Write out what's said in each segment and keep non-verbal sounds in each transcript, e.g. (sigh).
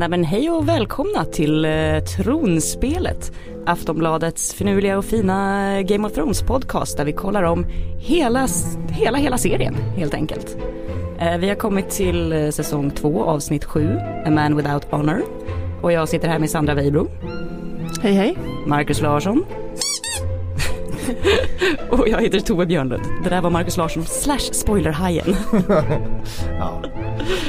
Nej men hej och välkomna till eh, Tronspelet. Aftonbladets finurliga och fina Game of Thrones podcast där vi kollar om hela, hela, hela serien helt enkelt. Eh, vi har kommit till eh, säsong två avsnitt sju, A Man Without Honor. Och jag sitter här med Sandra Weibro. Hej hej. Marcus Larsson. (laughs) och jag heter Tove Björnlund. Det där var Marcus Larsson slash spoilerhajen. (laughs) ja,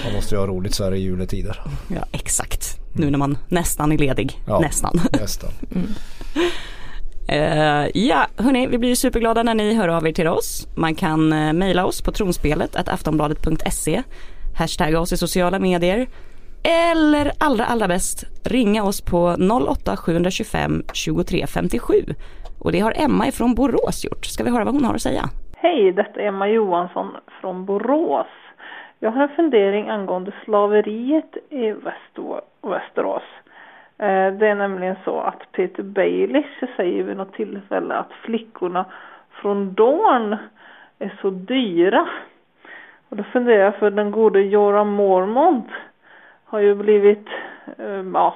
man måste ju ha roligt så här i juletider. Ja, exakt. Nu när man nästan är ledig. Ja, nästan. nästan. (laughs) Mm. Uh, ja, hörni, vi blir superglada när ni hör av er till oss. Man kan uh, mejla oss på tronspelet aftonbladet.se, hashtagga oss i sociala medier eller allra allra bäst ringa oss på 08 725 23 57 och det har Emma ifrån Borås gjort. Ska vi höra vad hon har att säga? Hej, detta är Emma Johansson från Borås. Jag har en fundering angående slaveriet i Västerås. Eh, det är nämligen så att Peter Baelish säger vid något tillfälle att flickorna från Dorn är så dyra. Och då funderar jag för den gode Joram Mormont har ju blivit eh, ja,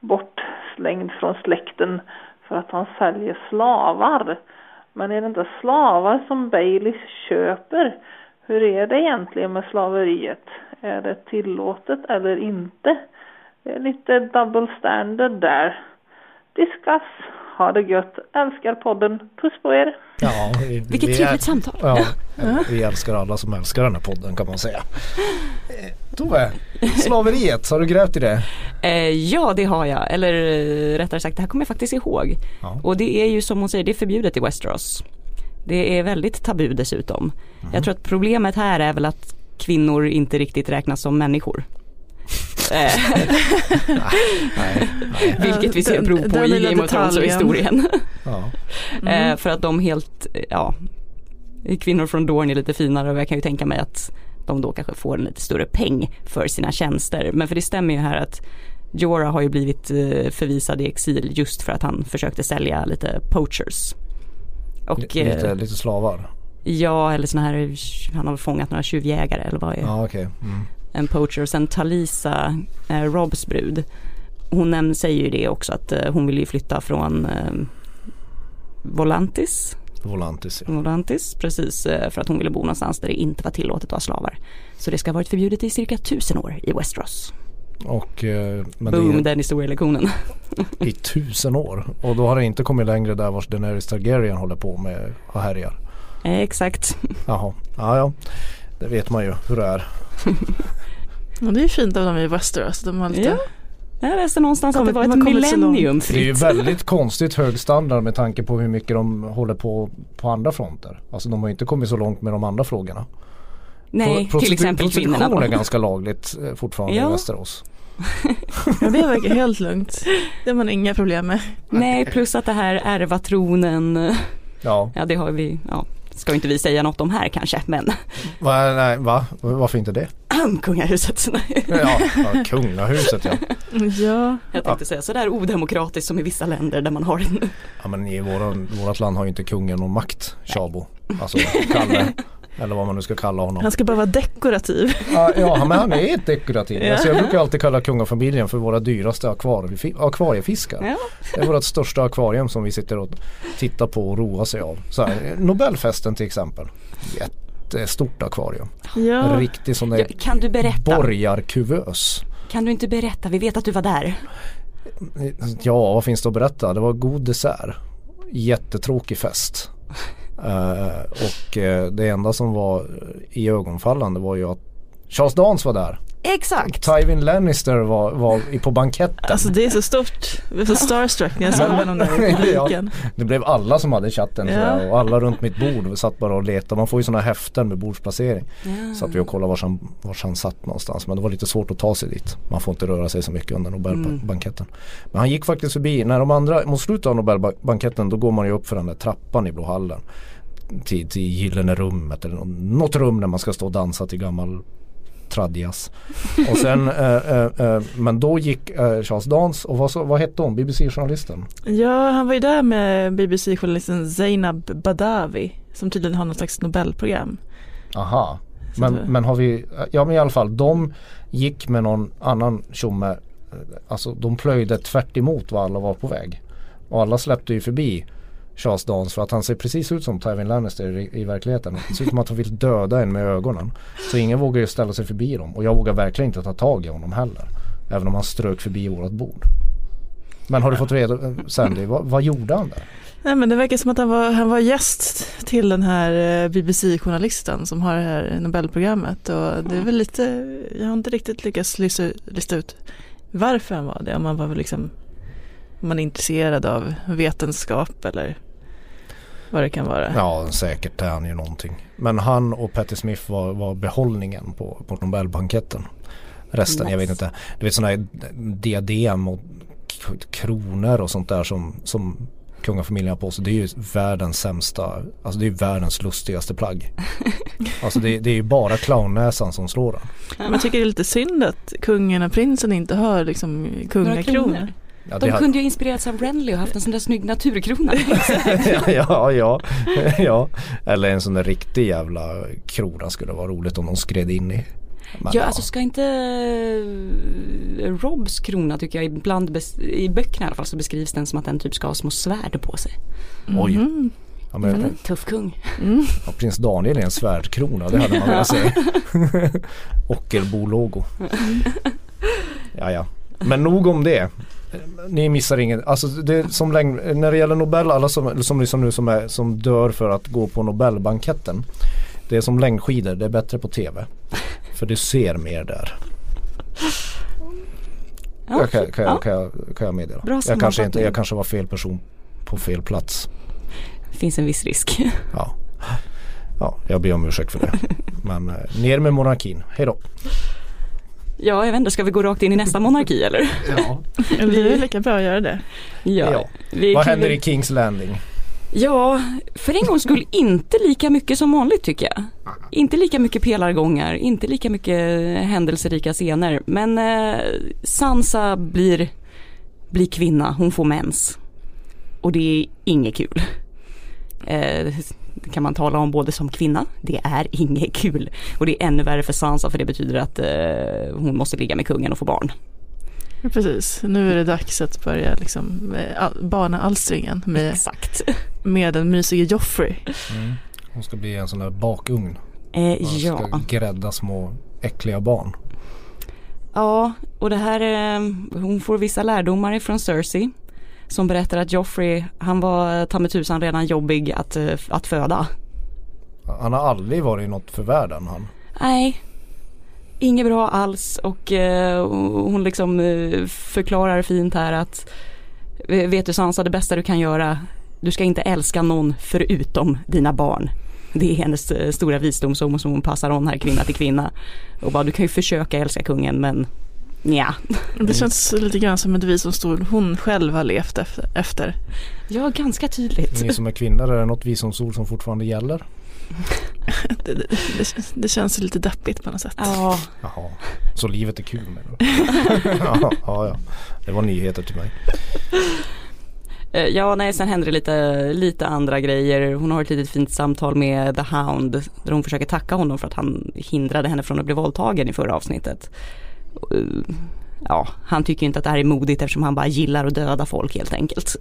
bortslängd från släkten för att han säljer slavar. Men är det inte slavar som Baileys köper? Hur är det egentligen med slaveriet? Är det tillåtet eller inte? Det är lite double standard där. Discuss. Ha det gött. Älskar podden. Puss på er. Ja, vi, Vilket vi trevligt samtal. Ja, vi älskar alla som älskar den här podden kan man säga. Eh, Tove, slaveriet, har du grävt i det? Eh, ja det har jag, eller eh, rättare sagt det här kommer jag faktiskt ihåg. Ja. Och det är ju som hon säger, det är förbjudet i Westeros. Det är väldigt tabu dessutom. Mm. Jag tror att problemet här är väl att kvinnor inte riktigt räknas som människor. (laughs) nej, nej, nej. (laughs) Vilket vi ser prov på i Game of Thrones-historien. (laughs) Ja. Mm. för att de helt, ja, kvinnor från Dorn är lite finare och jag kan ju tänka mig att de då kanske får en lite större peng för sina tjänster. Men för det stämmer ju här att Jorah har ju blivit eh, förvisad i exil just för att han försökte sälja lite poachers. Och, lite, eh, lite slavar? Ja, eller sådana här, han har fångat några tjuvjägare eller vad är ja, okay. Mm. En poacher. Och sen Talisa, eh, Robs brud, hon nämner, säger ju det också att eh, hon vill ju flytta från eh, Volantis Volantis. Ja. Volantis, precis. Eh, för att hon ville bo någonstans där det inte var tillåtet att ha slavar. Så det ska ha varit förbjudet i cirka tusen år i Westeros. Och, eh, men Boom, är, den historielektionen. (laughs) I tusen år. Och då har det inte kommit längre där vars Daenerys Targaryen håller på med och härjar. Eh, exakt. Jaha, ja ja. Det vet man ju hur det är. (laughs) ja, det är fint av dem i Westeros. De har lite ja. Jag läste någonstans att det var ett millennium fritt. Det är ju väldigt (laughs) konstigt hög standard med tanke på hur mycket de håller på på andra fronter. Alltså de har inte kommit så långt med de andra frågorna. Nej, Pro till exempel kvinnorna. Prostitution är ganska lagligt eh, fortfarande ja. i Västerås. ja det verkar helt lugnt. Det har man inga problem med. Nej, plus att det här ärva tronen. Ja. ja, det har vi, ja, ska inte vi säga något om här kanske, men. Va, nej, va? Varför inte det? (clears throat) kungahuset. ja, ja, kungahuset ja. ja. Jag tänkte ja. säga sådär odemokratiskt som i vissa länder där man har det Ja men i våran, vårat land har ju inte kungen någon makt, Shabo. Alltså (laughs) Kalle. Eller vad man nu ska kalla honom. Han ska bara vara dekorativ. Ja, ja men han är ett dekorativ. Ja. Alltså jag brukar alltid kalla kungafamiljen för våra dyraste akvariefiskar. Ja. Det är vårt största akvarium som vi sitter och tittar på och roar sig av. Så här, Nobelfesten till exempel. Jättestort akvarium. Ja. En riktig sån där kan du berätta? borgarkuvös. Kan du inte berätta? Vi vet att du var där. Ja, vad finns det att berätta? Det var god dessert. Jättetråkig fest. Uh, och uh, det enda som var i ögonfallande var ju att Charles Dance var där. Exakt. Tywin Lannister var, var på banketten. Alltså det är så stort. Jag blev så starstruck när jag såg honom där i (laughs) publiken. ja, det blev alla som hade chatten ja. och alla runt mitt bord satt bara och letade. Man får ju sådana häften med bordsplacering. Ja. Satt vi och kollade var han, var han satt någonstans. Men det var lite svårt att ta sig dit. Man får inte röra sig så mycket under Nobelbanketten. Mm. Men han gick faktiskt förbi. När de andra, mot slutet av Nobelbanketten då går man ju upp för den där trappan i Blå hallen till, till Gyllene rummet eller något rum där man ska stå och dansa till gammal tradjas. Och sen, (laughs) eh, eh, eh, men då gick eh, Charles Dance och vad, så, vad hette hon, BBC-journalisten? Ja, han var ju där med BBC-journalisten Zainab Badawi som tydligen har något slags Nobelprogram. Aha, men, men har vi, ja men i alla fall de gick med någon annan tjomme alltså de plöjde tvärt emot vad alla var på väg. Och alla släppte ju förbi Charles Dance för att han ser precis ut som Tywin Lannister i, i verkligheten. Det ser ut som att han vill döda en med ögonen. Så ingen vågar ju ställa sig förbi dem och jag vågar verkligen inte ta tag i honom heller. Även om han strök förbi vårat bord. Men har du fått reda, Sandy, vad, vad gjorde han där? Nej men det verkar som att han var, han var gäst till den här eh, BBC-journalisten som har det här Nobelprogrammet och det är väl lite, jag har inte riktigt lyckats lista, lista ut varför han var det. Om han var liksom, man är intresserad av vetenskap eller vad det kan vara. Ja säkert är han ju någonting. Men han och Patti Smith var, var behållningen på, på Nobelbanketten. Resten, nice. jag vet inte. Du vet sådana här diadem och kronor och sånt där som, som kungafamiljen har på sig. Det är ju världens sämsta, alltså det är världens lustigaste plagg. (laughs) alltså det, det är ju bara clownnäsan som slår den. Man tycker det är lite synd att kungen och prinsen inte har liksom kungakronor. Ja, de kunde ju inspirerats av Renly och haft en sån där snygg naturkrona. (laughs) ja, ja, ja. Eller en sån där riktig jävla krona skulle vara roligt om de skred in i. Men, ja, ja, alltså ska inte uh, Robs krona tycker jag ibland i böckerna i alla fall så beskrivs den som att den typ ska ha små svärd på sig. Mm. Oj. Ja, men, en tuff kung. Mm. Ja, prins Daniel är en svärdkrona, det hade man velat se. (laughs) Ockelbo-logo. Ja, ja. Men nog om det. Ni missar inget. Alltså det som länge, när det gäller Nobel, alla som, som, liksom nu som, är, som dör för att gå på Nobelbanketten. Det är som längdskidor, det är bättre på tv. För du ser mer där. Ja, jag kan, kan, ja. kan, jag, kan jag meddela. Bra jag, kanske inte, jag kanske var fel person på fel plats. Det finns en viss risk. (laughs) Ja, ja jag ber om ursäkt för det. (laughs) Men eh, ner med monarkin. Hej då. Ja, jag vet inte, ska vi gå rakt in i nästa monarki eller? Ja. (laughs) det är lika bra att göra det. Ja. ja. Vad händer i Kings Landing? Ja, för en gångs skull inte lika mycket som vanligt tycker jag. Inte lika mycket pelargångar, inte lika mycket händelserika scener. Men eh, Sansa blir, blir kvinna, hon får mens. Och det är inget kul. Eh, kan man tala om både som kvinna, det är inget (laughs) kul. Och det är ännu värre för Sansa för det betyder att eh, hon måste ligga med kungen och få barn. Precis, nu är det dags att börja liksom bana alstringen med, Exakt. med den mysige Joffrey. Mm. Hon ska bli en sån där bakugn. Eh, ja. Ska grädda små äckliga barn. Ja, och det här, eh, hon får vissa lärdomar ifrån Cersei. Som berättar att Joffrey, han var ta med tusan redan jobbig att, eh, att föda. Han har aldrig varit något för världen han. Nej, inget bra alls och eh, hon liksom eh, förklarar fint här att vet du Sansa det bästa du kan göra du ska inte älska någon förutom dina barn. Det är hennes eh, stora visdom som, hon passar on här kvinna till kvinna. Och bara du kan ju försöka älska kungen men ja. Det känns lite grann som ett visdomsord hon själv har levt efter. Ja, ganska tydligt. Ni som är kvinnor, är det något visdomsord som fortfarande gäller? (laughs) det, det, det, det, känns lite deppigt på något sätt. Ja. Jaha, så livet är kul med det. (laughs) ja, ja, det var nyheter till mig. Eh, ja, nej, sen händer det lite, lite andra grejer. Hon har ett litet fint samtal med The Hound där hon försöker tacka honom för att han hindrade henne från att bli våldtagen i förra avsnittet. Ja, han tycker inte att det här är modigt eftersom han bara gillar att döda folk helt enkelt.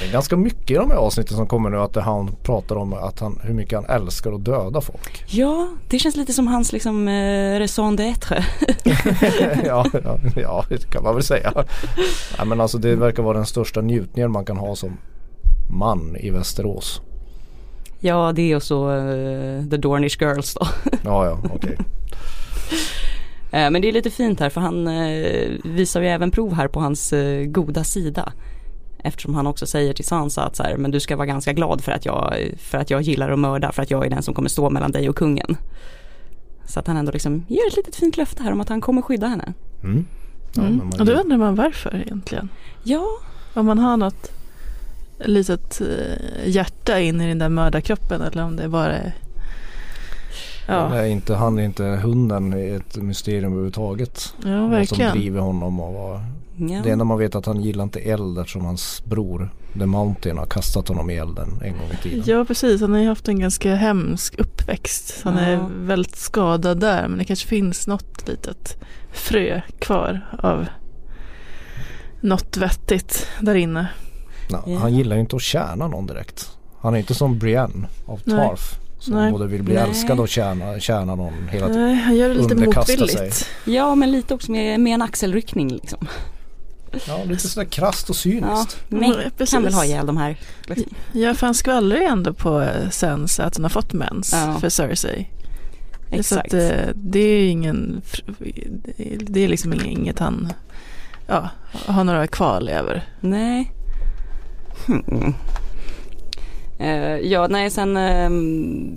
Det är ganska mycket i de här avsnitten som kommer nu att han pratar om att han, hur mycket han älskar att döda folk. Ja, det känns lite som hans liksom eh, raison d'être. (laughs) ja, ja, ja, det kan man väl säga. Ja, men alltså det verkar vara den största njutningen man kan ha som man i Västerås. Ja, det är och så uh, The Dornish Girls då. ja, ja, okej. Okay. (laughs) Eh, men det är lite fint här för han eh, visar ju även prov här på hans goda sida. Eftersom han också säger till Sansa att så här, men du ska vara ganska glad för att, jag, för att jag gillar att mörda, för att jag är den som kommer stå mellan dig och kungen. Så att han ändå liksom ger ett litet fint löfte här om att han kommer skydda henne. Mm. Ja, mm. Och då undrar man varför egentligen. Ja. Om man har något litet eh, hjärta in i den där mördarkroppen eller om det bara är Ja. Nej, inte, han är inte hunden är ett mysterium överhuvudtaget. Ja, verkligen. Som driver honom och vad, Ja. Det enda man vet är att han gillar inte eld eftersom hans bror The Mountain har kastat honom i elden en gång i tiden. Ja precis, han har ju haft en ganska hemsk uppväxt. Han ja. är väldigt skadad där men det kanske finns något litet frö kvar av något vettigt där inne. No, yeah. Han gillar ju inte att tjäna någon direkt. Han är inte som Brienne av Tarf. Som Nej. både vill bli Nej. älskad och tjäna, tjäna någon hela tiden. Nej, han gör det lite motvilligt. Sig. Ja men lite också med, med en axelryckning liksom. Ja lite sådär krasst och cyniskt. Ja, men ja, kan väl ha ihjäl de här. Liksom. Ja för han skvallrar ju ändå på Sansa att hon har fått mens ja. för Cersei. Exakt. Så att, eh, det är ingen, det är liksom inget han ja, har några kvarlever. Nej. Hmm. Uh, ja, nej sen uh,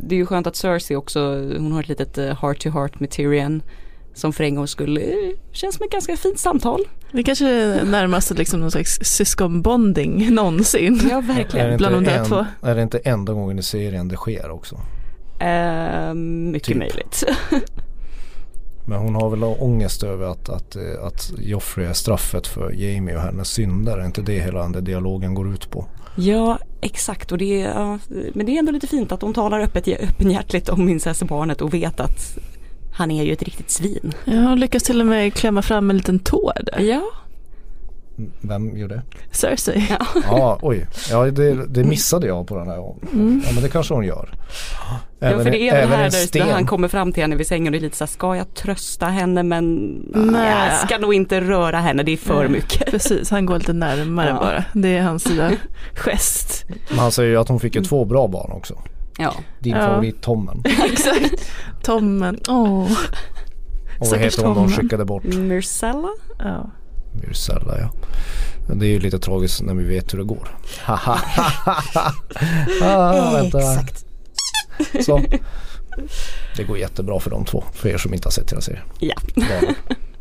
det är ju skönt att Cersei också, hon har ett litet uh, heart to heart med Tyrion. Som för en gång skulle känns som ett ganska fint samtal. Det kanske är närmast liksom någon slags syskonbonding (laughs) någonsin. Ja verkligen. Är bland de där en, två. Är det inte enda gången i serien det sker också? mycket typ. möjligt. (laughs) Men hon har väl ångest över att, att, att Joffrey är straffet för Jamie och hennes synder. Är inte det hela den dialogen går ut på? Ja exakt och det är, men det är ändå lite fint att de talar öppet, öppenhjärtligt om incestbarnet och vet att han är ju ett riktigt svin. Ja, lyckas till och med klämma fram en liten tå där. Ja. Vem gjorde det? Cersei. Ja, ah, oj. Ja, det, det, missade jag på den här. Mm. Ja, men det kanske hon gör. Även, ja, för det är det här där, där, han kommer fram till henne vid sängen och är lite såhär, ska jag trösta henne men Nej. jag ska nog inte röra henne, det är för Nej. mycket. Precis, han går lite närmare ja. bara. Det är hans lilla (laughs) gest. Men han säger ju att hon fick ju två bra barn också. Ja. Din ja. favorit Tommen. (laughs) Exakt. Tommen, åh. Oh. Och vad heter hon de skickade bort? Myrcella? Ja. Myrcella ja. Det är ju lite tragiskt när vi vet hur det går. (laughs) ah, vänta. Exakt. Så. Det går jättebra för de två, för er som inte har sett hela serien. Ja.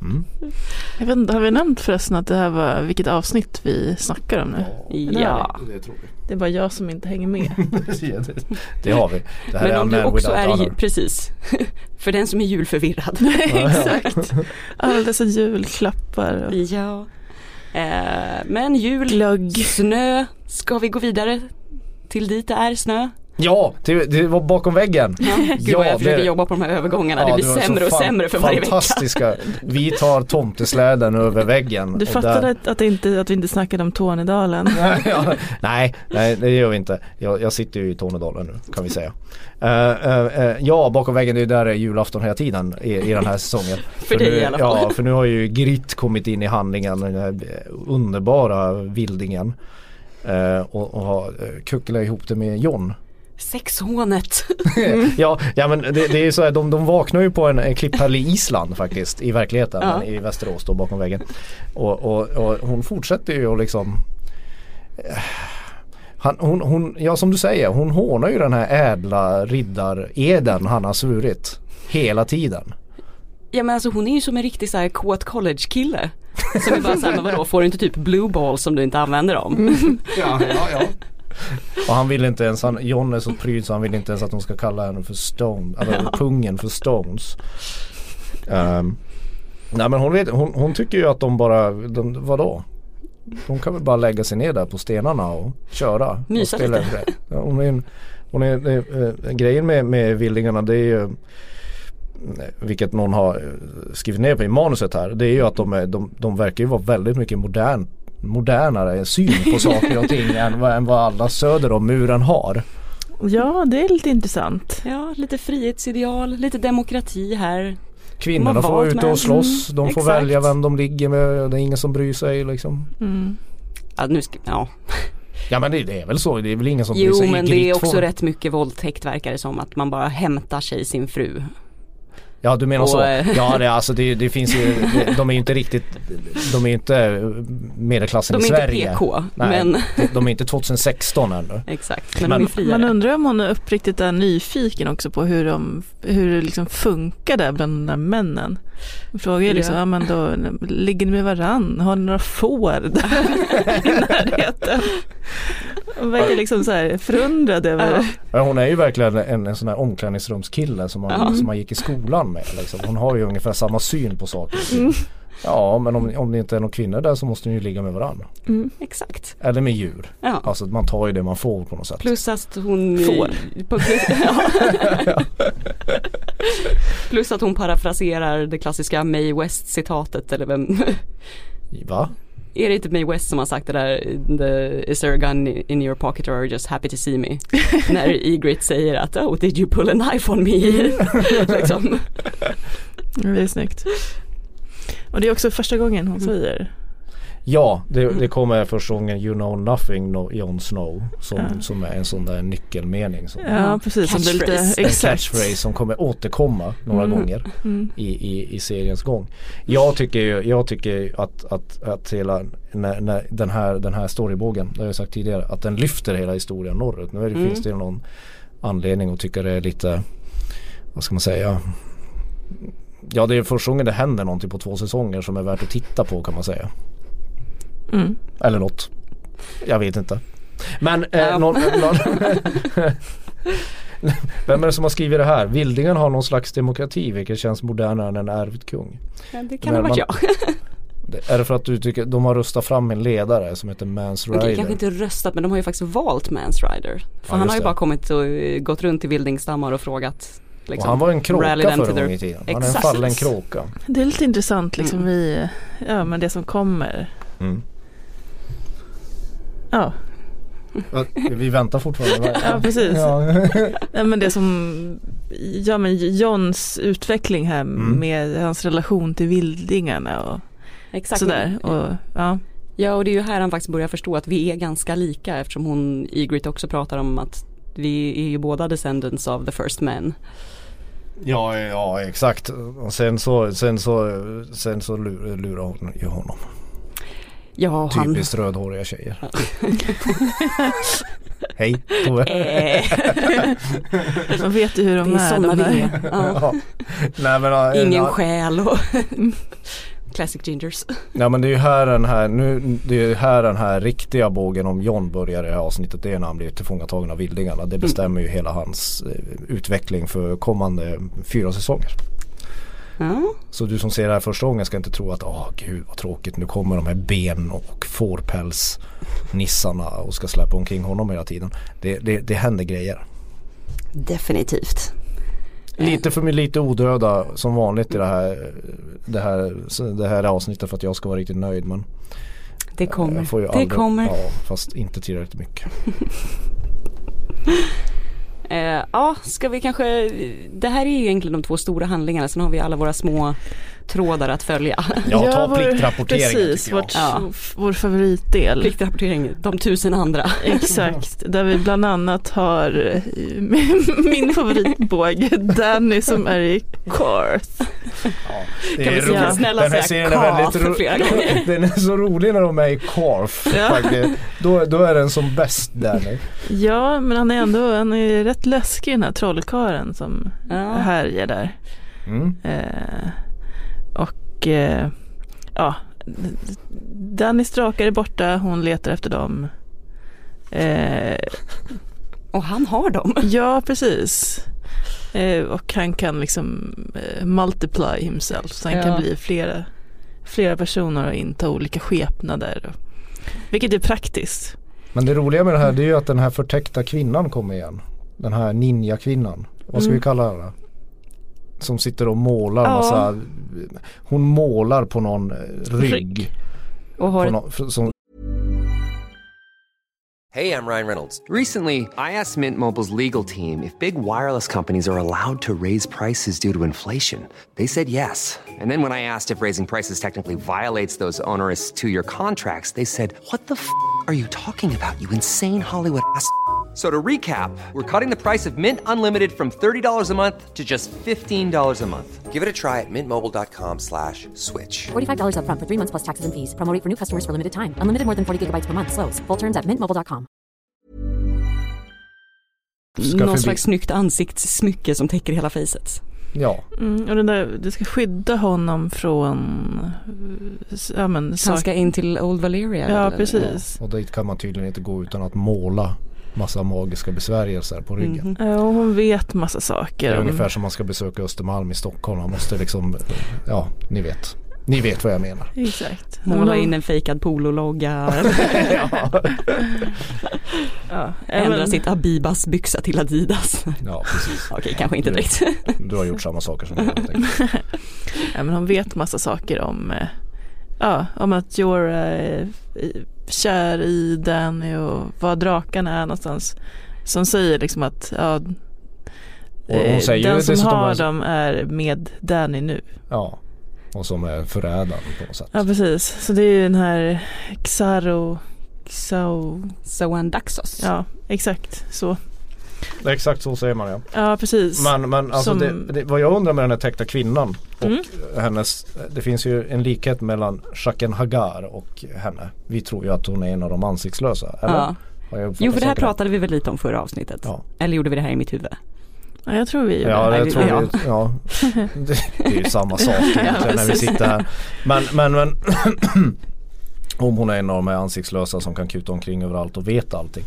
Mm. Jag vet inte, har vi nämnt förresten att det här var vilket avsnitt vi snackar om nu? Ja. Det, tror vi. det är bara jag som inte hänger med. (laughs) det, har vi. Det här Men om du också är, precis, (laughs) för den som är julförvirrad. (laughs) Exakt. Alla dessa julklappar. Och... Ja. Eh, men jul, Glögg. snö, ska vi gå vidare till dit det är snö? Ja, det, det var bakom väggen. Ja, Gud vad jag försöker det... jobba på de här övergångarna. Ja, det blir det sämre och sämre för varje vecka. Fantastiska. Vi tar tomtesläden över väggen. Du fattade där... att, inte, att vi inte snackade om Tornedalen? (laughs) ja, nej, nej, det gör vi inte. Jag, jag, sitter ju i Tornedalen nu kan vi säga. Uh, uh, uh, ja, bakom väggen det är där det är julafton hela tiden i, i den här säsongen. (laughs) för, för dig nu, i alla fall. Ja, för nu har ju Gritt kommit in i handlingen. Den här underbara vildingen. och, och har kucklat ihop det med John Sexhånet. (laughs) ja, ja men det, det är så här, de, de vaknar ju på en, en klipphäll i Island faktiskt i verkligheten ja. i Västerås då bakom väggen. Och, och, och hon fortsätter ju att liksom eh, han, hon, hon, ja som du säger, hon hånar ju den här ädla riddareden han har svurit hela tiden. Ja men alltså hon är ju som en riktig så här kåt college kille. Som är bara såhär, men vadå får du inte typ blue balls om du inte använder dem? ja, ja, ja. Och han vill inte ens, han, John är så pryd så han vill inte ens att de ska kalla henne för Stone, eller ja. (laughs) pungen för Stones. Um, nej men hon, vet, hon, hon, tycker ju att de bara, de, vadå? De kan väl bara lägga sig ner där på stenarna och köra. Mysa lite. Ja, hon är, hon är, det, äh, grejen med, med vildingarna det är ju vilket någon har skrivit ner på i manuset här. Det är ju att de, är, de, de verkar ju vara väldigt mycket modernt modernare syn på saker och ting än, vad, än vad alla söder om muren har. Ja, det är lite intressant. Ja, lite frihetsideal, lite demokrati här. Kvinnorna får vara ute och slåss. De får exakt. välja vem de ligger med. Det är ingen som bryr sig liksom. Mm. Ja, nu ska, ja. Ja men det, det, är väl så, det är väl ingen som jo, bryr sig. Jo men det är också rätt mycket våldtäkt verkar det som. Att man bara hämtar sig sin fru Ja du menar och, så. Eh, ja det, alltså det, det finns ju, (laughs) de är ju inte riktigt, de är ju inte medelklassen i Sverige. De är inte PK. Nej, men... de är inte 2016 ännu. Exakt, men, men de är friare. Man undrar om hon är uppriktigt är nyfiken också på hur, de, hur det liksom funkar där bland de där männen. Frågar ju liksom, ja. ja men då ligger ni med varann? Har ni några får i (laughs) närheten? Hon verkar liksom så här förundrad över ja. Hon är ju verkligen en, en sån här omklädningsrumskille som man, ja. som man gick i skolan med. Liksom. Hon har ju ungefär samma syn på saker. Mm. Ja men om, om det inte är någon kvinnor där så måste ni ju ligga med varandra. Mm, exakt. Eller med djur. Ja. Alltså man tar ju det man får på något sätt. Plus att hon får. Plus, (laughs) ja. (laughs) plus att hon parafraserar det klassiska May West citatet eller vem (laughs) Va? är det inte Mae West som har sagt det där, the, is there a gun in your pocket or are you just happy to see me? När Egrit säger att oh did you pull a knife on me? liksom. Det är snyggt. Och det är också första gången hon säger Ja, det, det kommer första gången You know nothing no, Jon Snow som, Ja. som är en sån där nyckelmening. Som, Ja precis, som blir lite. En catchphrase som kommer återkomma några Mm. gånger Mm. i, i, i seriens gång. Jag tycker ju jag tycker att, att, att hela när, när den, här, den här storybågen, det har jag sagt tidigare, att den lyfter hela historien norrut. Nu är det, Mm. finns det ju någon anledning att tycka det är lite, vad ska man säga, Ja det är första gången det händer någonting på två säsonger som är värt att titta på kan man säga. Mm. Eller något. Jag vet inte. Men eh, Ja. någon, någon (laughs) Vem är det som har skrivit det här? Vildingen har någon slags demokrati vilket känns modernare än en ärvd kung. Ja, det kan Men ha varit man- jag. (laughs) Är det för att du tycker de har röstat fram en ledare som heter Mans Okej, Rider? kanske inte röstat men de har ju faktiskt valt Mans Rider. För Ja, han har ju det. bara kommit och eh, gått runt i vildingstammar och frågat. Liksom, han var en kråka förr en their- gång i tiden. Han är en fallen kråka. Det är lite intressant liksom Mm. i, ja men det som kommer. Mm. Ja, Vi väntar fortfarande. (laughs) Ja, precis. Ja. (laughs) Nej, men det som, ja men Johns utveckling här Mm. med hans relation till vildingarna och Exakt. sådär. Och, ja. Ja och det är ju här han faktiskt börjar förstå att vi är ganska lika eftersom hon, Ygritte också pratar om att vi är ju båda descendants of the first men. Ja, ja exakt. Och sen så, sen så, sen så lurar, hon ju honom. Ja han... Typiskt rödhåriga tjejer. (laughs) Hej Tove. Eh, Man vet ju hur de det är är. de är. Ja. Ja. (laughs) Nej, men, Ingen ja, själ och Classic Gingers. (laughs) Ja men det är ju här den här, nu, det är här den här riktiga bågen om John börjar i det här avsnittet. Det är när han blir tillfångatagen av vildingarna. Det bestämmer ju hela hans eh, utveckling för kommande fyra säsonger. Ja. Så du som ser det här första gången ska inte tro att åh gud vad tråkigt nu kommer de här ben och fårpälsnissarna och ska släppa omkring honom hela tiden. Det, det, det händer grejer. Definitivt. Lite för mig lite odöda som vanligt i det här, det här, det här avsnittet för att jag ska vara riktigt nöjd men Det kommer. jag får ju det aldrig- kommer. Ja, fast inte tillräckligt mycket. (laughs) Eh, ja, ska vi kanske, det här är ju egentligen de två stora handlingarna, sen har vi alla våra små trådar att följa. Ja, ta pliktrapporteringen Precis, vårt, Ja. vår favoritdel. Pliktrapportering, de tusen andra. Exakt, där vi bland annat har eh, min favoritbåge Danny som är i Corth. Det Kan är vi säga roligt. snälla Den här säga Carth ro- flera gånger? (laughs) Den är så rolig när de är i Carf Ja. faktiskt. Då, då är den som bäst Danny. Ja, men han är ändå han är rätt läskig den här trollkaren som Ja. härjar där. Mm. Eh, och eh, ja, Danny strakar är borta, hon letar efter dem. Eh, Och han har dem. (laughs) ja, precis. Eh, och han kan liksom eh, multiply himself, så han Ja. kan bli flera, flera personer och inta olika skepnader. Och, vilket är praktiskt. Men det roliga med det här det är ju att den här förtäckta kvinnan kommer igen. Den här ninja-kvinnan. Vad ska Mm. vi kalla henne? Som sitter och målar Ja. massa Hon målar på någon eh, rygg. Rygg. Och har någon, som, Hey, I'm Ryan Reynolds. Recently, I asked Mint Mobile's legal team if big wireless companies are allowed to raise prices due to inflation. They said yes. And then when I asked if raising prices technically violates those onerous two year contracts, they said, What the f are you talking about, you insane Hollywood ass? So to recap, we're cutting the price of Mint Unlimited from $30 a month to just $15 a month. Give it a try at mintmobile.com slash switch. $45 upfront for three months plus taxes and fees. Promo for new customers for limited time. Unlimited more than 40 gigabytes per month. Slows. Full terms at mintmobile.com. någon slags snyggt ansiktssmycke som täcker hela facet. ja, Mm, och den där, det ska skydda honom från ja, men, Han ska in till Old Valeria. Ja, eller? precis. och dit kan man tydligen inte gå utan att måla massa magiska besvärjelser på ryggen. Mhm. Ja, och hon vet massa Det saker. är om- ungefär som man ska besöka Östermalm i Stockholm. Man måste liksom, ja ni vet. Ni vet vad jag menar. Exakt. Måla Men in en fejkad polologga. (laughs) ja, Ändra men- sitt Abibas byxa till Adidas. Ja, precis. (laughs) Okej, kanske inte Du- direkt. Du har gjort samma saker som jag. (laughs) Ja, men hon vet massa saker om, eh, Ja, om att Jorah är kär i Danny och var drakarna är någonstans. Som säger liksom att ja, den som har är... dem är med Danny nu. Ja, och som är förrädaren på något sätt. Ja precis, så det är ju den här Xaro Xao Zoan Daxos. Ja, exakt så. Exakt så säger man ja. Ja precis. Men, men alltså Som... det, det, vad jag undrar med den här täckta kvinnan och mm. hennes Det finns ju en likhet mellan Shaken Hagar och henne. Vi tror ju att hon är en av de ansiktslösa. Eller? Ja. Jo för det här pratade vi väl lite om förra avsnittet. Ja. Eller gjorde vi det här i mitt huvud? Ja jag tror vi gjorde ja, det. Jag tror ja. Vi, ja. (laughs) Det, det är ju samma sak (laughs) egentligen när vi sitter här. Men, men, men (clears throat) om hon är en av de här ansiktslösa som kan kuta omkring överallt och vet allting.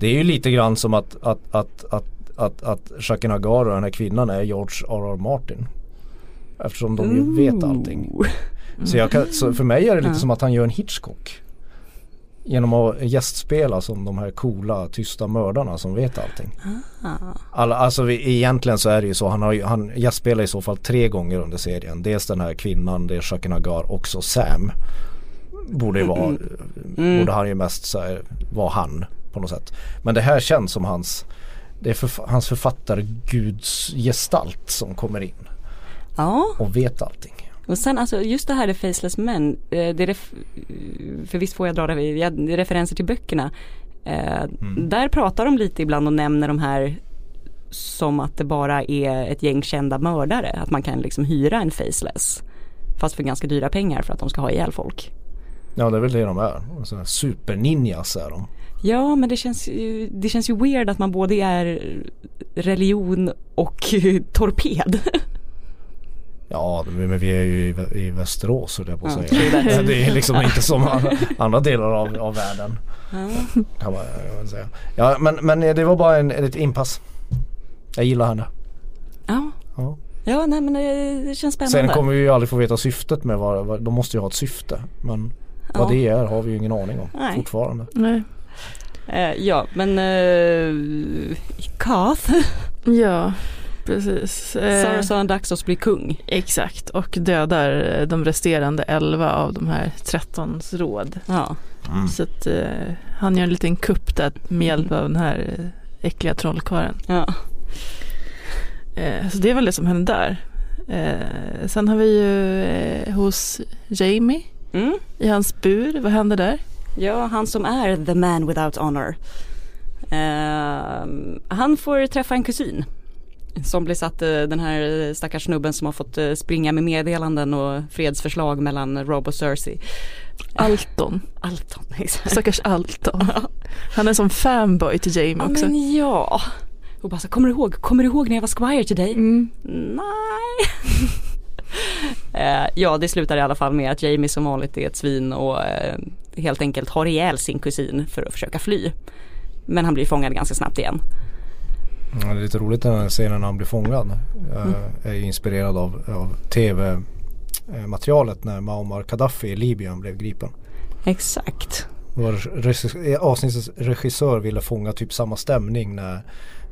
Det är ju lite grann som att, att, att, att, att, att Shakin Hagar och den här kvinnan är George R.R. Martin. Eftersom de ju vet allting. Så, kan, så för mig är det lite som att han gör en Hitchcock. Genom att gästspela som de här coola tysta mördarna som vet allting. Ah. Alla, alltså vi, egentligen så är det ju så. Han, har, han gästspelar i så fall tre gånger under serien. Dels den här kvinnan, det är Shakin Hagar, också Sam. Borde, vara, mm. mm. borde han ju mest så vara han på något sätt. Men det här känns som hans det är för, hans författargudsgestalt som kommer in. Ja. Och vet allting. Och sen alltså just det här är Faceless Men, eh, det är för visst får jag dra det, är referenser till böckerna. Eh, mm. Där pratar de lite ibland och nämner de här som att det bara är ett gäng kända mördare. Att man kan liksom hyra en Faceless. Fast för ganska dyra pengar för att de ska ha ihjäl folk. Ja det är väl det de är. Superninjas är de. Ja men det känns, ju, det känns ju weird att man både är religion och (laughs) torped. Ja men vi är ju i, Västerås så det på att ja, säga. Det är liksom inte som andra delar av, av världen. Ja. Kan man, kan säga. Ja men, men det var bara en, ett inpass. Jag gillar henne. Ja. ja. Ja nej men det, känns spännande. Sen kommer vi ju aldrig få veta syftet med vad, vad de måste ju ha ett syfte. Men vad det är har vi ju ingen aning om nej. fortfarande. Nej. Eh, ja men eh, Kath. ja precis. Eh, Sarasan Daxos blir kung. Exakt och dödar de resterande 11 av de här 13 råd. Ja. Mm. Så att eh, han gör en liten kupp där med hjälp av den här äckliga trollkarlen. Ja. Eh, så det är väl det som händer där. Eh, sen har vi ju eh, hos Jamie mm. i hans bur. Vad händer där? Ja, han som är the man without honor. Uh, han får träffa en kusin som blir satt, uh, den här stackars snubben som har fått uh, springa med meddelanden och fredsförslag mellan Rob och Cersei. Alton. (laughs) Alton, exakt. Stackars Alton. Han är som fanboy till Jamie ja, också. Men ja. Och bara så, kommer du ihåg, kommer du ihåg när jag var squire till dig? Mm. Nej. (laughs) Eh, ja det slutar i alla fall med att Jamie som vanligt är ett svin och eh, helt enkelt har ihjäl sin kusin för att försöka fly. Men han blir fångad ganska snabbt igen. Ja, det är lite roligt den här scenen när han blir fångad. Jag mm. är inspirerad av, av tv-materialet när Muammar Gaddafi i Libyen blev gripen. Exakt. Avsnittets regissör ville fånga typ samma stämning när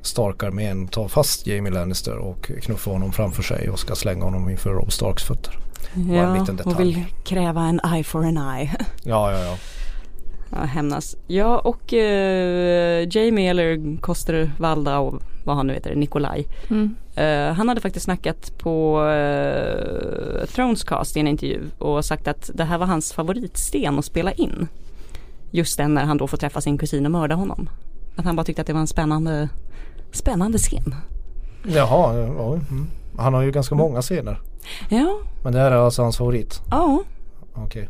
Stark-armén tar fast Jamie Lannister och knuffar honom framför sig och ska slänga honom inför Rob Starks fötter. Ja, och vill kräva en eye for an eye. (laughs) Ja, ja, ja. Ja, hämnas. Ja, och uh, Jamie eller Koster Valda och vad han nu heter, Nikolaj. Mm. Uh, han hade faktiskt snackat på uh, Thronescast i en intervju och sagt att det här var hans favoritsten att spela in. Just den när han då får träffa sin kusin och mörda honom. Att han bara tyckte att det var en spännande Spännande scen. Jaha, ja, mm. Han har ju ganska mm. många scener. Ja. Men det här är alltså hans favorit? Ja. Okej. Okay.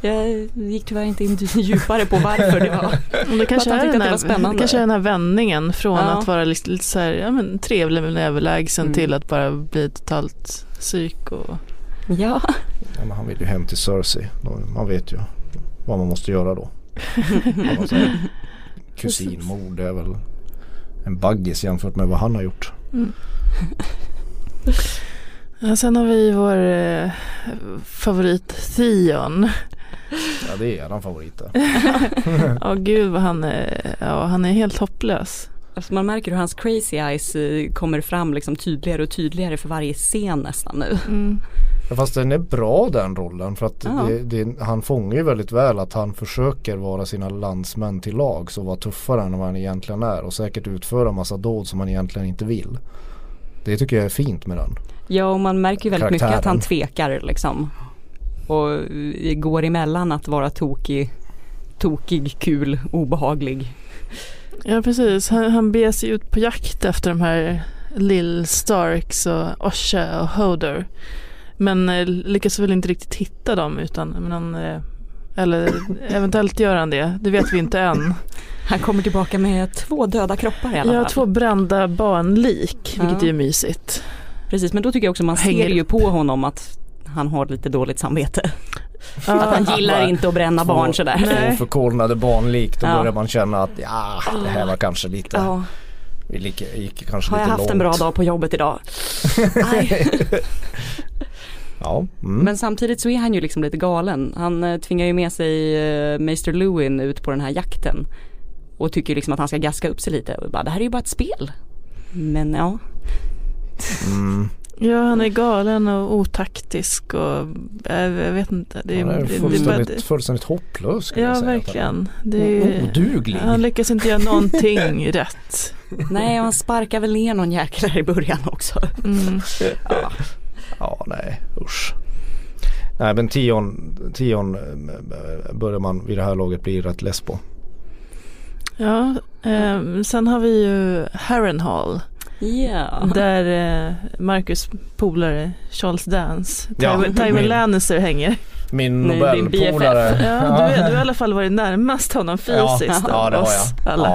Jag gick tyvärr inte in (laughs) djupare på varför det var. det kanske, är den, här, det kanske är den här vändningen från ja. att vara lite, lite så här, ja, men trevlig men överlägsen mm. till att bara bli totalt psyk. Och... Ja. ja men han vill ju hem till Cersei. Man vet ju vad man måste göra då. (laughs) Kusinmord är väl en baggis jämfört med vad han har gjort. Mm. Ja, sen har vi vår eh, favorit Theon. Ja det är eran favorit. (laughs) Ja gud vad han är, ja, han är helt hopplös. Alltså man märker hur hans crazy eyes eh, kommer fram liksom tydligare och tydligare för varje scen nästan nu. Mm. Fast den är bra den rollen för att Ja. det, det, han fångar ju väldigt väl att han försöker vara sina landsmän till lag så vara tuffare än vad han egentligen är och säkert utföra massa dåd som han egentligen inte vill. Det tycker jag är fint med den. Ja och man märker ju väldigt mycket att han Karaktären. tvekar liksom. Och går emellan att vara tokig, tokig, kul, obehaglig. Ja precis, han, han beger sig ut på jakt efter de här Lill Starks och Osha och Hodor. Men eh, lyckas väl inte riktigt hitta dem utan men han, eh, eller eventuellt gör han det, det vet vi inte än. Han kommer tillbaka med två döda kroppar i alla Jag har fall. två brända barnlik, vilket Ja. är mysigt. Precis men då tycker jag också man Hänger ser ju på honom att han har lite dåligt samvete. Ja, Att han gillar inte att bränna Två- barn sådär. Två förkolnade barnlik då Ja. börjar man känna att ja det här var kanske lite, Ja, vi gick, gick kanske har jag lite haft långt. en bra dag på jobbet idag? (laughs) Nej. Ja, mm. Men samtidigt så är han ju liksom lite galen. Han eh, tvingar ju med sig eh, Meister Lewin ut på den här jakten. Och tycker liksom att han ska gaska upp sig lite. Och bara, det här är ju bara ett spel. Men ja, Mm. ja, han är galen och otaktisk och äh, jag vet inte. Det, Han är det- det- fullständigt, det- fullständigt hopplös skulle jag Ja, säga. verkligen. Det är, Oduglig. han lyckas inte göra någonting (laughs) rätt. nej och han sparkar väl ner någon jäkel i början också. Mm. Ja. Ja, nej, usch. Nej, men Tion, Tion eh, börjar man vid det här laget bli rätt less på. Ja, eh, sen har vi ju Harrenhal. Ja. Där eh, Marcus polare Charles Dance, Ja, Tywin, Lannister hänger. Min Nobelpolare. Ja, du, du har i alla fall varit närmast honom fysiskt ja, av det har oss jag. alla.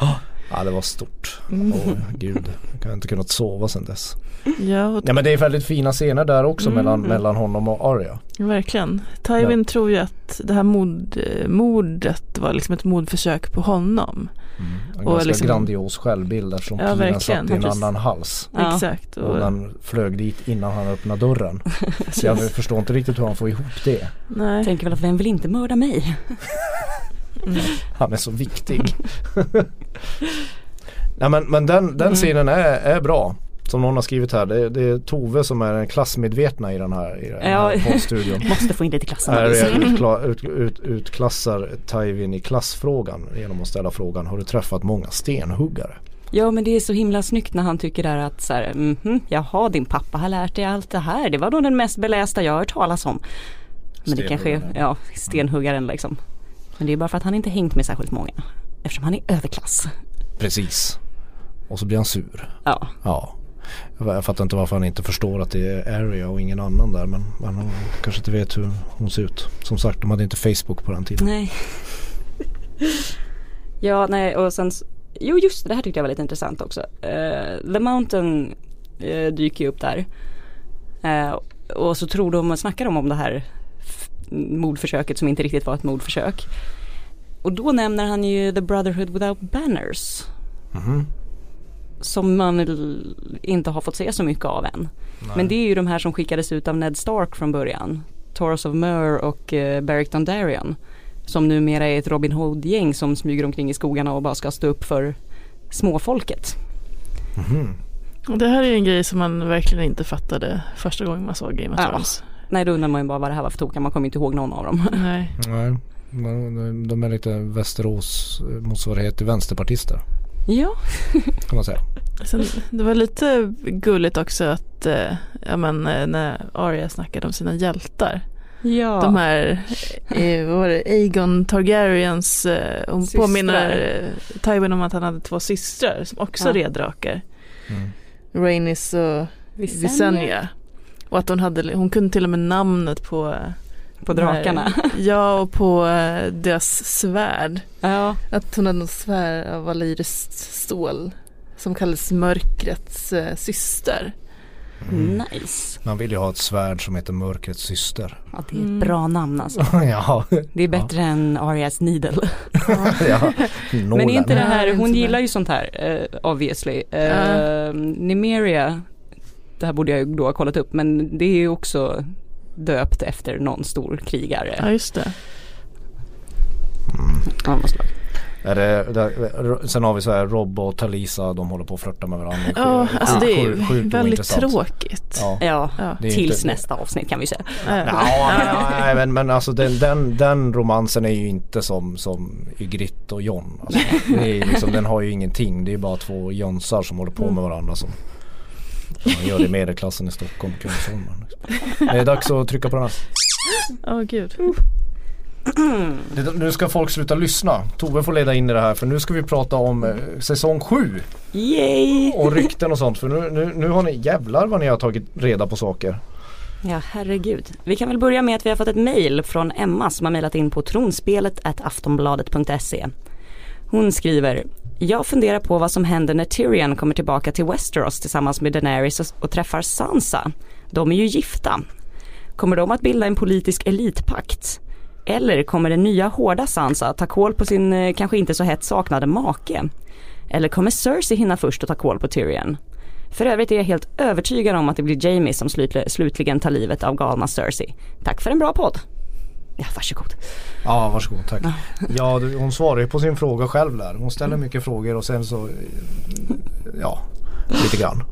Ja. ja, det var stort. Åh gud, jag har inte kunnat sova sedan dess. Ja, och, Ja men det är väldigt fina scener där också Mm. mellan, mellan honom och Arya. verkligen. Tywin tror ju att det här mord, mordet var liksom ett mordförsök på honom. En Och ganska liksom- grandios självbild eftersom Ja, pilen satt i en Precis. annan hals. Ja. Exakt. Och Och, den flög dit innan han öppnade dörren. (laughs) Så jag förstår inte riktigt hur han får ihop det. nej. Tänker väl att vem vill inte mörda mig? (laughs) Mm. Han är så viktig. (laughs) Nej men, men den, den Mm. scenen är, är bra. Som någon har skrivit här. Det, det är Tove som är den klassmedvetna i den här, i den Ja. här poddstudion. (laughs) Måste få in lite klassanalys. (laughs) utkla, ut, ut, utklassar Tywin i klassfrågan genom att ställa frågan Har du träffat många stenhuggare? Ja men det är så himla snyggt när han tycker där att så här, mhm, jaha din pappa har lärt dig allt det här. Det var nog den mest belästa jag har hört talas om. Men det kanske är, ja, stenhuggaren liksom. Men det är bara för att han inte hängt med särskilt många. Eftersom han är överklass. Precis. Och så blir han sur. Ja, Ja. Jag fattar inte varför han inte förstår att det är Arya och ingen annan där men han kanske inte vet hur hon ser ut. Som sagt de hade inte Facebook på den tiden. nej. ja, nej och sen, jo just det, det här tyckte jag var lite intressant också. Eh, The Mountain eh, dyker ju upp där. Eh, och så tror de snackar de om det här mordförsöket som inte riktigt var ett mordförsök. Och då nämner han ju The Brotherhood Without Banners. Mhm. Som man inte har fått se så mycket av än. Men det är ju de här som skickades ut av Ned Stark från början. Taurus of Myr och uh, Beric Dondarrion. Som numera är ett Robin Hood-gäng som smyger omkring i skogarna och bara ska stå upp för småfolket. Mhm. Och det här är en grej som man verkligen inte fattade första gången man såg Game of Ja. Thrones. Nej då undrar man ju bara vad det här var för tokar, man kommer inte ihåg någon av dem. (laughs) Nej. Nej. De- De är lite Västerås eh, motsvarighet till vänsterpartister ja, kan man säga. Sen, det var lite gulligt också att eh, ja, men, eh, när Arya snackade om sina hjältar. ja. De här, eh, vad var det, Aegon Targaryens, eh, hon Systrar. påminner eh, Tywin om att han hade två systrar som också Ja. red drakar. Mm. Rhaenys och Visenya. Visenya. Och att hon hade, hon kunde till och med namnet på På drakarna. Ja och på eh, deras svärd. ja. Att hon hade något svärd av valyriskt stål. Som kallades mörkrets eh, syster. Nice. Man vill ju ha ett svärd som heter Mörkrets syster. Ja, det är ett Mm. bra namn alltså. (laughs) ja. Det är bättre än Arias Needle. (laughs) ja. (laughs) Men inte det här, hon gillar ju sånt här eh, obviously. Uh, Nymeria, det här borde jag ju då ha kollat upp men det är ju också döpt efter någon stor krigare. Ja just det. slag. Är det, det, sen har vi så här Rob och Talisa, de håller på att flörta med varandra. Ja, alltså det är sjukt väldigt tråkigt. Ja, ja, ja. tills inte, nästa avsnitt kan vi säga. Ja, nej, men, men alltså den, den, den romansen är ju inte som, som Ygritte och John. Alltså, det är liksom, den har ju ingenting, det är bara två jönsar som håller på med mm. varandra. Som, man gör det i medelklassen i Stockholm, Kungsholmen. Det är dags att trycka på den här. Åh oh, gud. nu ska folk sluta lyssna. Tove får leda in i det här för nu ska vi prata om eh, säsong 7. Yay! Och rykten och sånt för nu, nu, nu har ni jävlar vad ni har tagit reda på saker. Ja herregud. Vi kan väl börja med att vi har fått ett mail från Emma som har mejlat in på tronspelet aftonbladet.se. Hon skriver jag funderar på vad som händer när Tyrion kommer tillbaka till Westeros tillsammans med Daenerys och, och träffar Sansa. De är ju gifta. Kommer de att bilda en politisk elitpakt? Eller kommer den nya hårda Sansa ta koll på sin eh, kanske inte så hett saknade make? Eller kommer Cersei hinna först och ta koll på Tyrion? För övrigt är jag helt övertygad om att det blir Jamie som slutligen tar livet av galna Cersei. Tack för en bra podd. Ja, varsågod. Ja, varsågod. Tack. Ja, ja hon svarar ju på sin fråga själv där. Hon ställer mm. mycket frågor och sen så, ja, lite grann.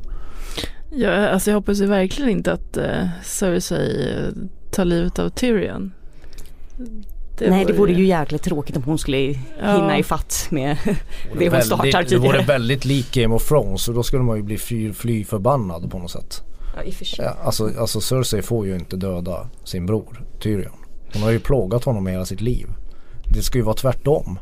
Ja, alltså jag hoppas ju verkligen inte att uh, Cersei uh, tar livet av Tyrion. Det Nej det vore ju jäkligt tråkigt om hon skulle ja. hinna ifatt med det hon startar tidigare. Det vore väldigt lik Game of Thrones och då skulle man ju bli fly, fly förbannad på något sätt. Ja i och för sig. Ja, alltså, alltså Cersei får ju inte döda sin bror Tyrion. Hon har ju plågat honom hela sitt liv. Det ska ju vara tvärtom.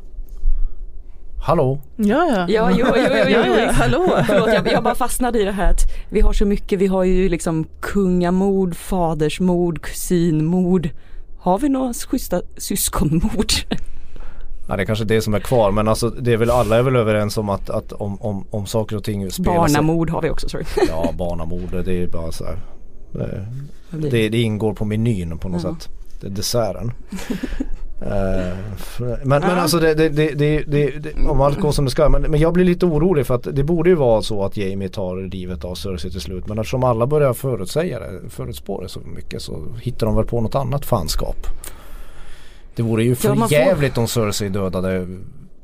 Hallå? Ja, ja. Ja, jo, jo, jo, jo, (laughs) jo. hallå. Förlåt, jag, jag bara fastnade i det här att vi har så mycket, vi har ju liksom kungamord, fadersmord, kusinmord. Har vi några schyssta syskonmord? Ja det är kanske det som är kvar men alltså det är väl alla är väl överens om att, att om, om, om saker och ting spelar Barnamord har vi också sorry. Ja barnamord det är bara så här, det, det, det, ingår på menyn på något mm. sätt. Det är desserten. (laughs) uh, men, men alltså det, det, det, om allt går som det ska. Men, men jag blir lite orolig för att det borde ju vara så att Jamie tar livet av Cersei till slut. Men eftersom alla börjar förutsäga det, förutspå det så mycket så hittar de väl på något annat fanskap. Det vore ju för jävligt får... om Cersei dödade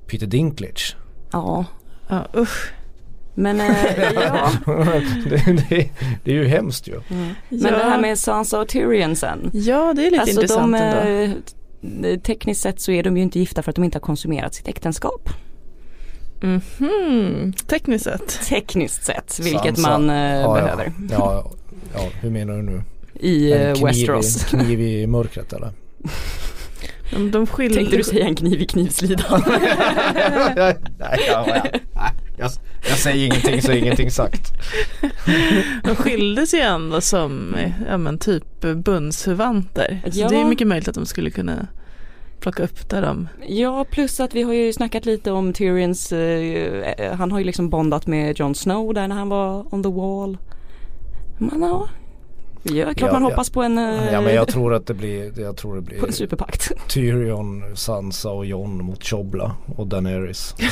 Peter Dinklage. Ja, ja usch. Men äh, (laughs) ja. det, det, det, är ju hemskt ju. Mm. Men ja. det här med Sansa och Tyrion sen. Ja det är lite alltså intressant de, ändå. Eh, tekniskt sett så är de ju inte gifta för att de inte har konsumerat sitt äktenskap. Mm -hmm. Tekniskt sett? Tekniskt sett, vilket Sansa. man äh, ja, behöver. Ja. ja, hur menar du nu? I en kniv, Westeros. kniv i mörkret eller? De, de skilde... Tänkte du säga en kniv i knivslidan? (laughs) nej, nej, nej, jag, jag säger ingenting så är ingenting sagt. (laughs) De skildes ju ändå som ja, men typ bundsförvanter. Ja. Så det är mycket möjligt att de skulle kunna plocka upp där de. Ja plus att vi har ju snackat lite om Tyrions, eh, han har ju liksom bondat med Jon Snow där när han var on the wall. Man, ja, Ja, klart ja, man hoppas på en Ja men jag eh, tror att det blir, jag tror det blir På en superpakt. (laughs) Tyrion, Sansa och Jon mot Chobla och Daenerys. (laughs)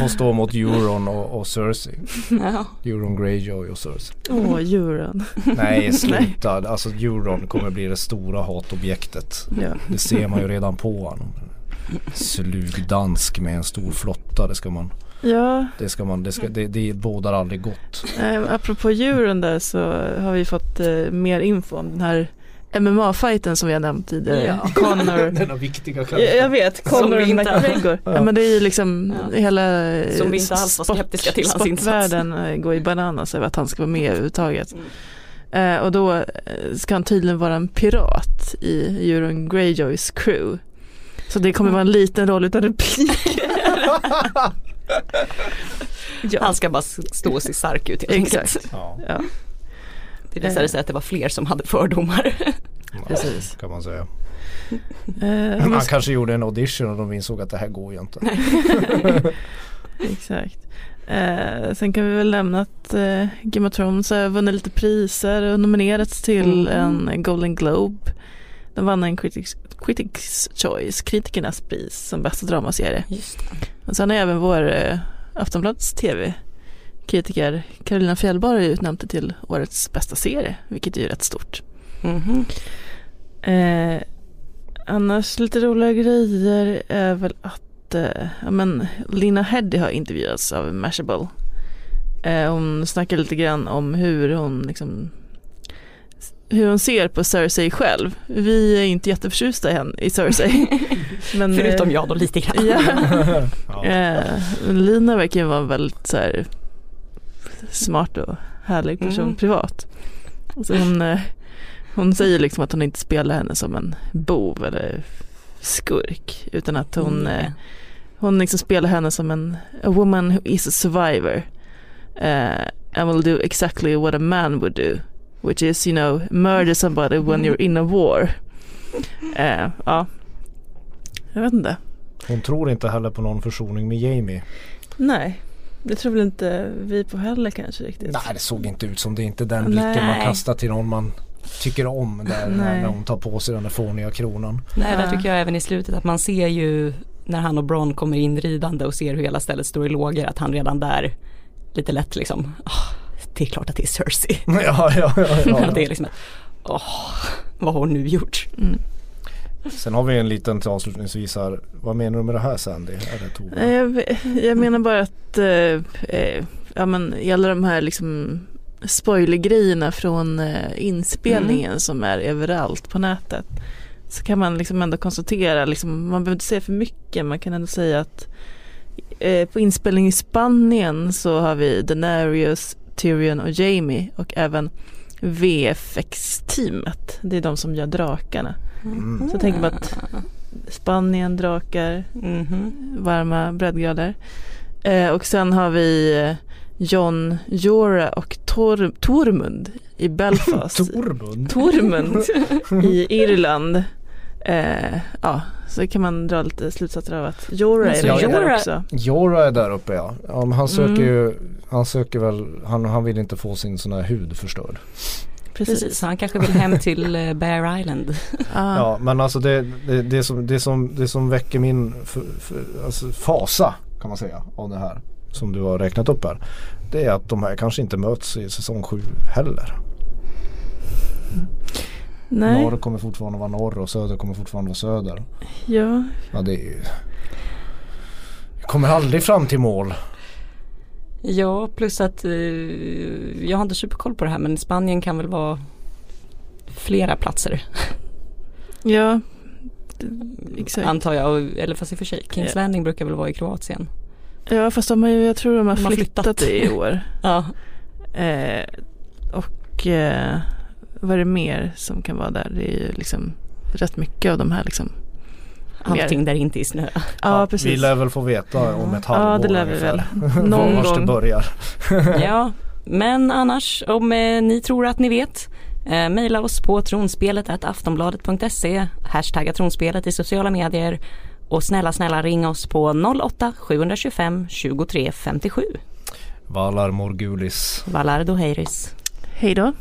Får stå mot Euron och, och Cersei. Ja. Euron Greyjoy och Cersei. Åh oh, Euron. Nej (laughs) sluta, alltså Euron kommer bli det stora hatobjektet. Ja. Det ser man ju redan på honom. Slugdansk med en stor flotta, det ska man Ja. Det, ska man, det, ska, det, det bådar aldrig gott. Eh, apropå djuren där så har vi fått eh, mer info om den här MMA-fighten som vi har nämnt tidigare. Ja. (laughs) Connor. (laughs) Denna viktiga jag, jag vet, Connor och McGregor. Ja. ja. men det är ju liksom ja. hela som vi inte alls var skeptiska till hans sportvärlden eh, går i bananas över att han ska vara med överhuvudtaget. Mm. Eh, och då eh, ska han tydligen vara en pirat i Euron Greyjoys crew. Så det kommer vara en liten roll utan replik. (laughs) (laughs) ja. Han ska bara stå och se stark ut helt enkelt. Ja. Ja. Det visade sig att det var fler som hade fördomar. Precis. kan man säga. Uh, han måste... kanske gjorde en audition och de insåg att det här går ju inte. (laughs) Exakt. Uh, sen kan vi väl nämna att uh, Game of Thrones har vunnit lite priser och nominerats till mm. en Golden Globe. De vann en Critics, Critics Choice, kritikernas pris som bästa dramaserie. Just det. Och sen har även vår eh, Aftonbladets tv-kritiker Carolina Fjällborg utnämnt det till årets bästa serie, vilket är ju rätt stort. Mm -hmm. eh, annars lite roliga grejer är väl att att eh, ja, men Lina Heddy har intervjuats av Mashable. Eh, hon snackar lite grann om hur hon liksom hur hon ser på Cersei själv. Vi är inte jätteförtjusta i, henne, i Cersei. (laughs) Men, Förutom jag då lite grann. (laughs) ja. eh, Lina verkar ju vara väldigt så här, smart och härlig person mm. privat. Så hon, eh, hon säger liksom att hon inte spelar henne som en bov eller skurk utan att hon, mm. eh, hon liksom spelar henne som en a woman who is a survivor uh, and will do exactly what a man would do which is you know murder somebody when you're in a war. Uh, ja, jag vet inte. Hon tror inte heller på någon försoning med Jamie. Nej, det tror väl inte vi på heller kanske riktigt. Nej, det såg inte ut som det inte den blicken man kastar till någon man tycker om där när hon tar på sig den där fåniga kronan. Nej, där tycker jag även i slutet att man ser ju när han och Bron kommer in ridande och ser hur hela stället står i lågor att han redan där lite lätt liksom oh, det är klart att det är Cersei. (laughs) Ja, ja, ja. ja, (laughs) ja. det är liksom åh, vad har hon nu gjort? Mm. Sen har vi en liten till avslutningsvis här. Vad menar du med det här Sandy? Är det jag, jag menar bara att eh, eh, ja, men, alla de här liksom spoilergrejerna från eh, inspelningen mm. som är överallt på nätet. Så kan man liksom ändå konstatera, liksom, man behöver inte säga för mycket, man kan ändå säga att eh, på inspelning i Spanien så har vi Daenerys, Tyrion och Jamie och även VFX-teamet. Det är de som gör drakarna. Mm. Så tänker man att Spanien, drakar, mm. varma breddgrader. Eh, och sen har vi eh, John Jora och Tor Tormund i Belfast. (laughs) Tormund? Tormund i Irland. Eh, ja, så kan man dra lite slutsatser av att Jora är ja, där också. Jora är där uppe ja. ja han söker mm. ju, han söker väl, han, han vill inte få sin sån här hud förstörd. Precis, Precis han kanske vill hem till eh, Bear Island. (laughs) ah. Ja men alltså det, det, det, som, det, som, det som väcker min för, för, alltså fasa kan man säga av det här som du har räknat upp här. Det är att de här kanske inte möts i säsong 7 heller. Nej. Norr kommer fortfarande vara norr och söder kommer fortfarande vara söder. Ja. Ja det är ju... Vi kommer aldrig fram till mål. Ja plus att eh, jag har inte superkoll på det här men Spanien kan väl vara flera platser. (laughs) Ja. Exakt. Antar jag, eller fast i och för sig, Kings ja. Landing brukar väl vara i Kroatien. Ja fast de har ju, jag tror de har, de har flyttat, flyttat i år. (laughs) ja. Eh, och eh, vad är det mer som kan vara där? Det är ju liksom rätt mycket av de här liksom Allting där inte är snö. Ja, ja, precis. Vi lär väl få veta om ett halvår Ja det lär vi väl. (laughs) Någon gång. det börjar. (laughs) ja, men annars om eh, ni tror att ni vet eh, Maila oss på tronspelet aftonbladet.se Hashtagga tronspelet i sociala medier och snälla snälla ring oss på 08 725 23 57. Valar Morgulis. Valar Doheiris. Hej då!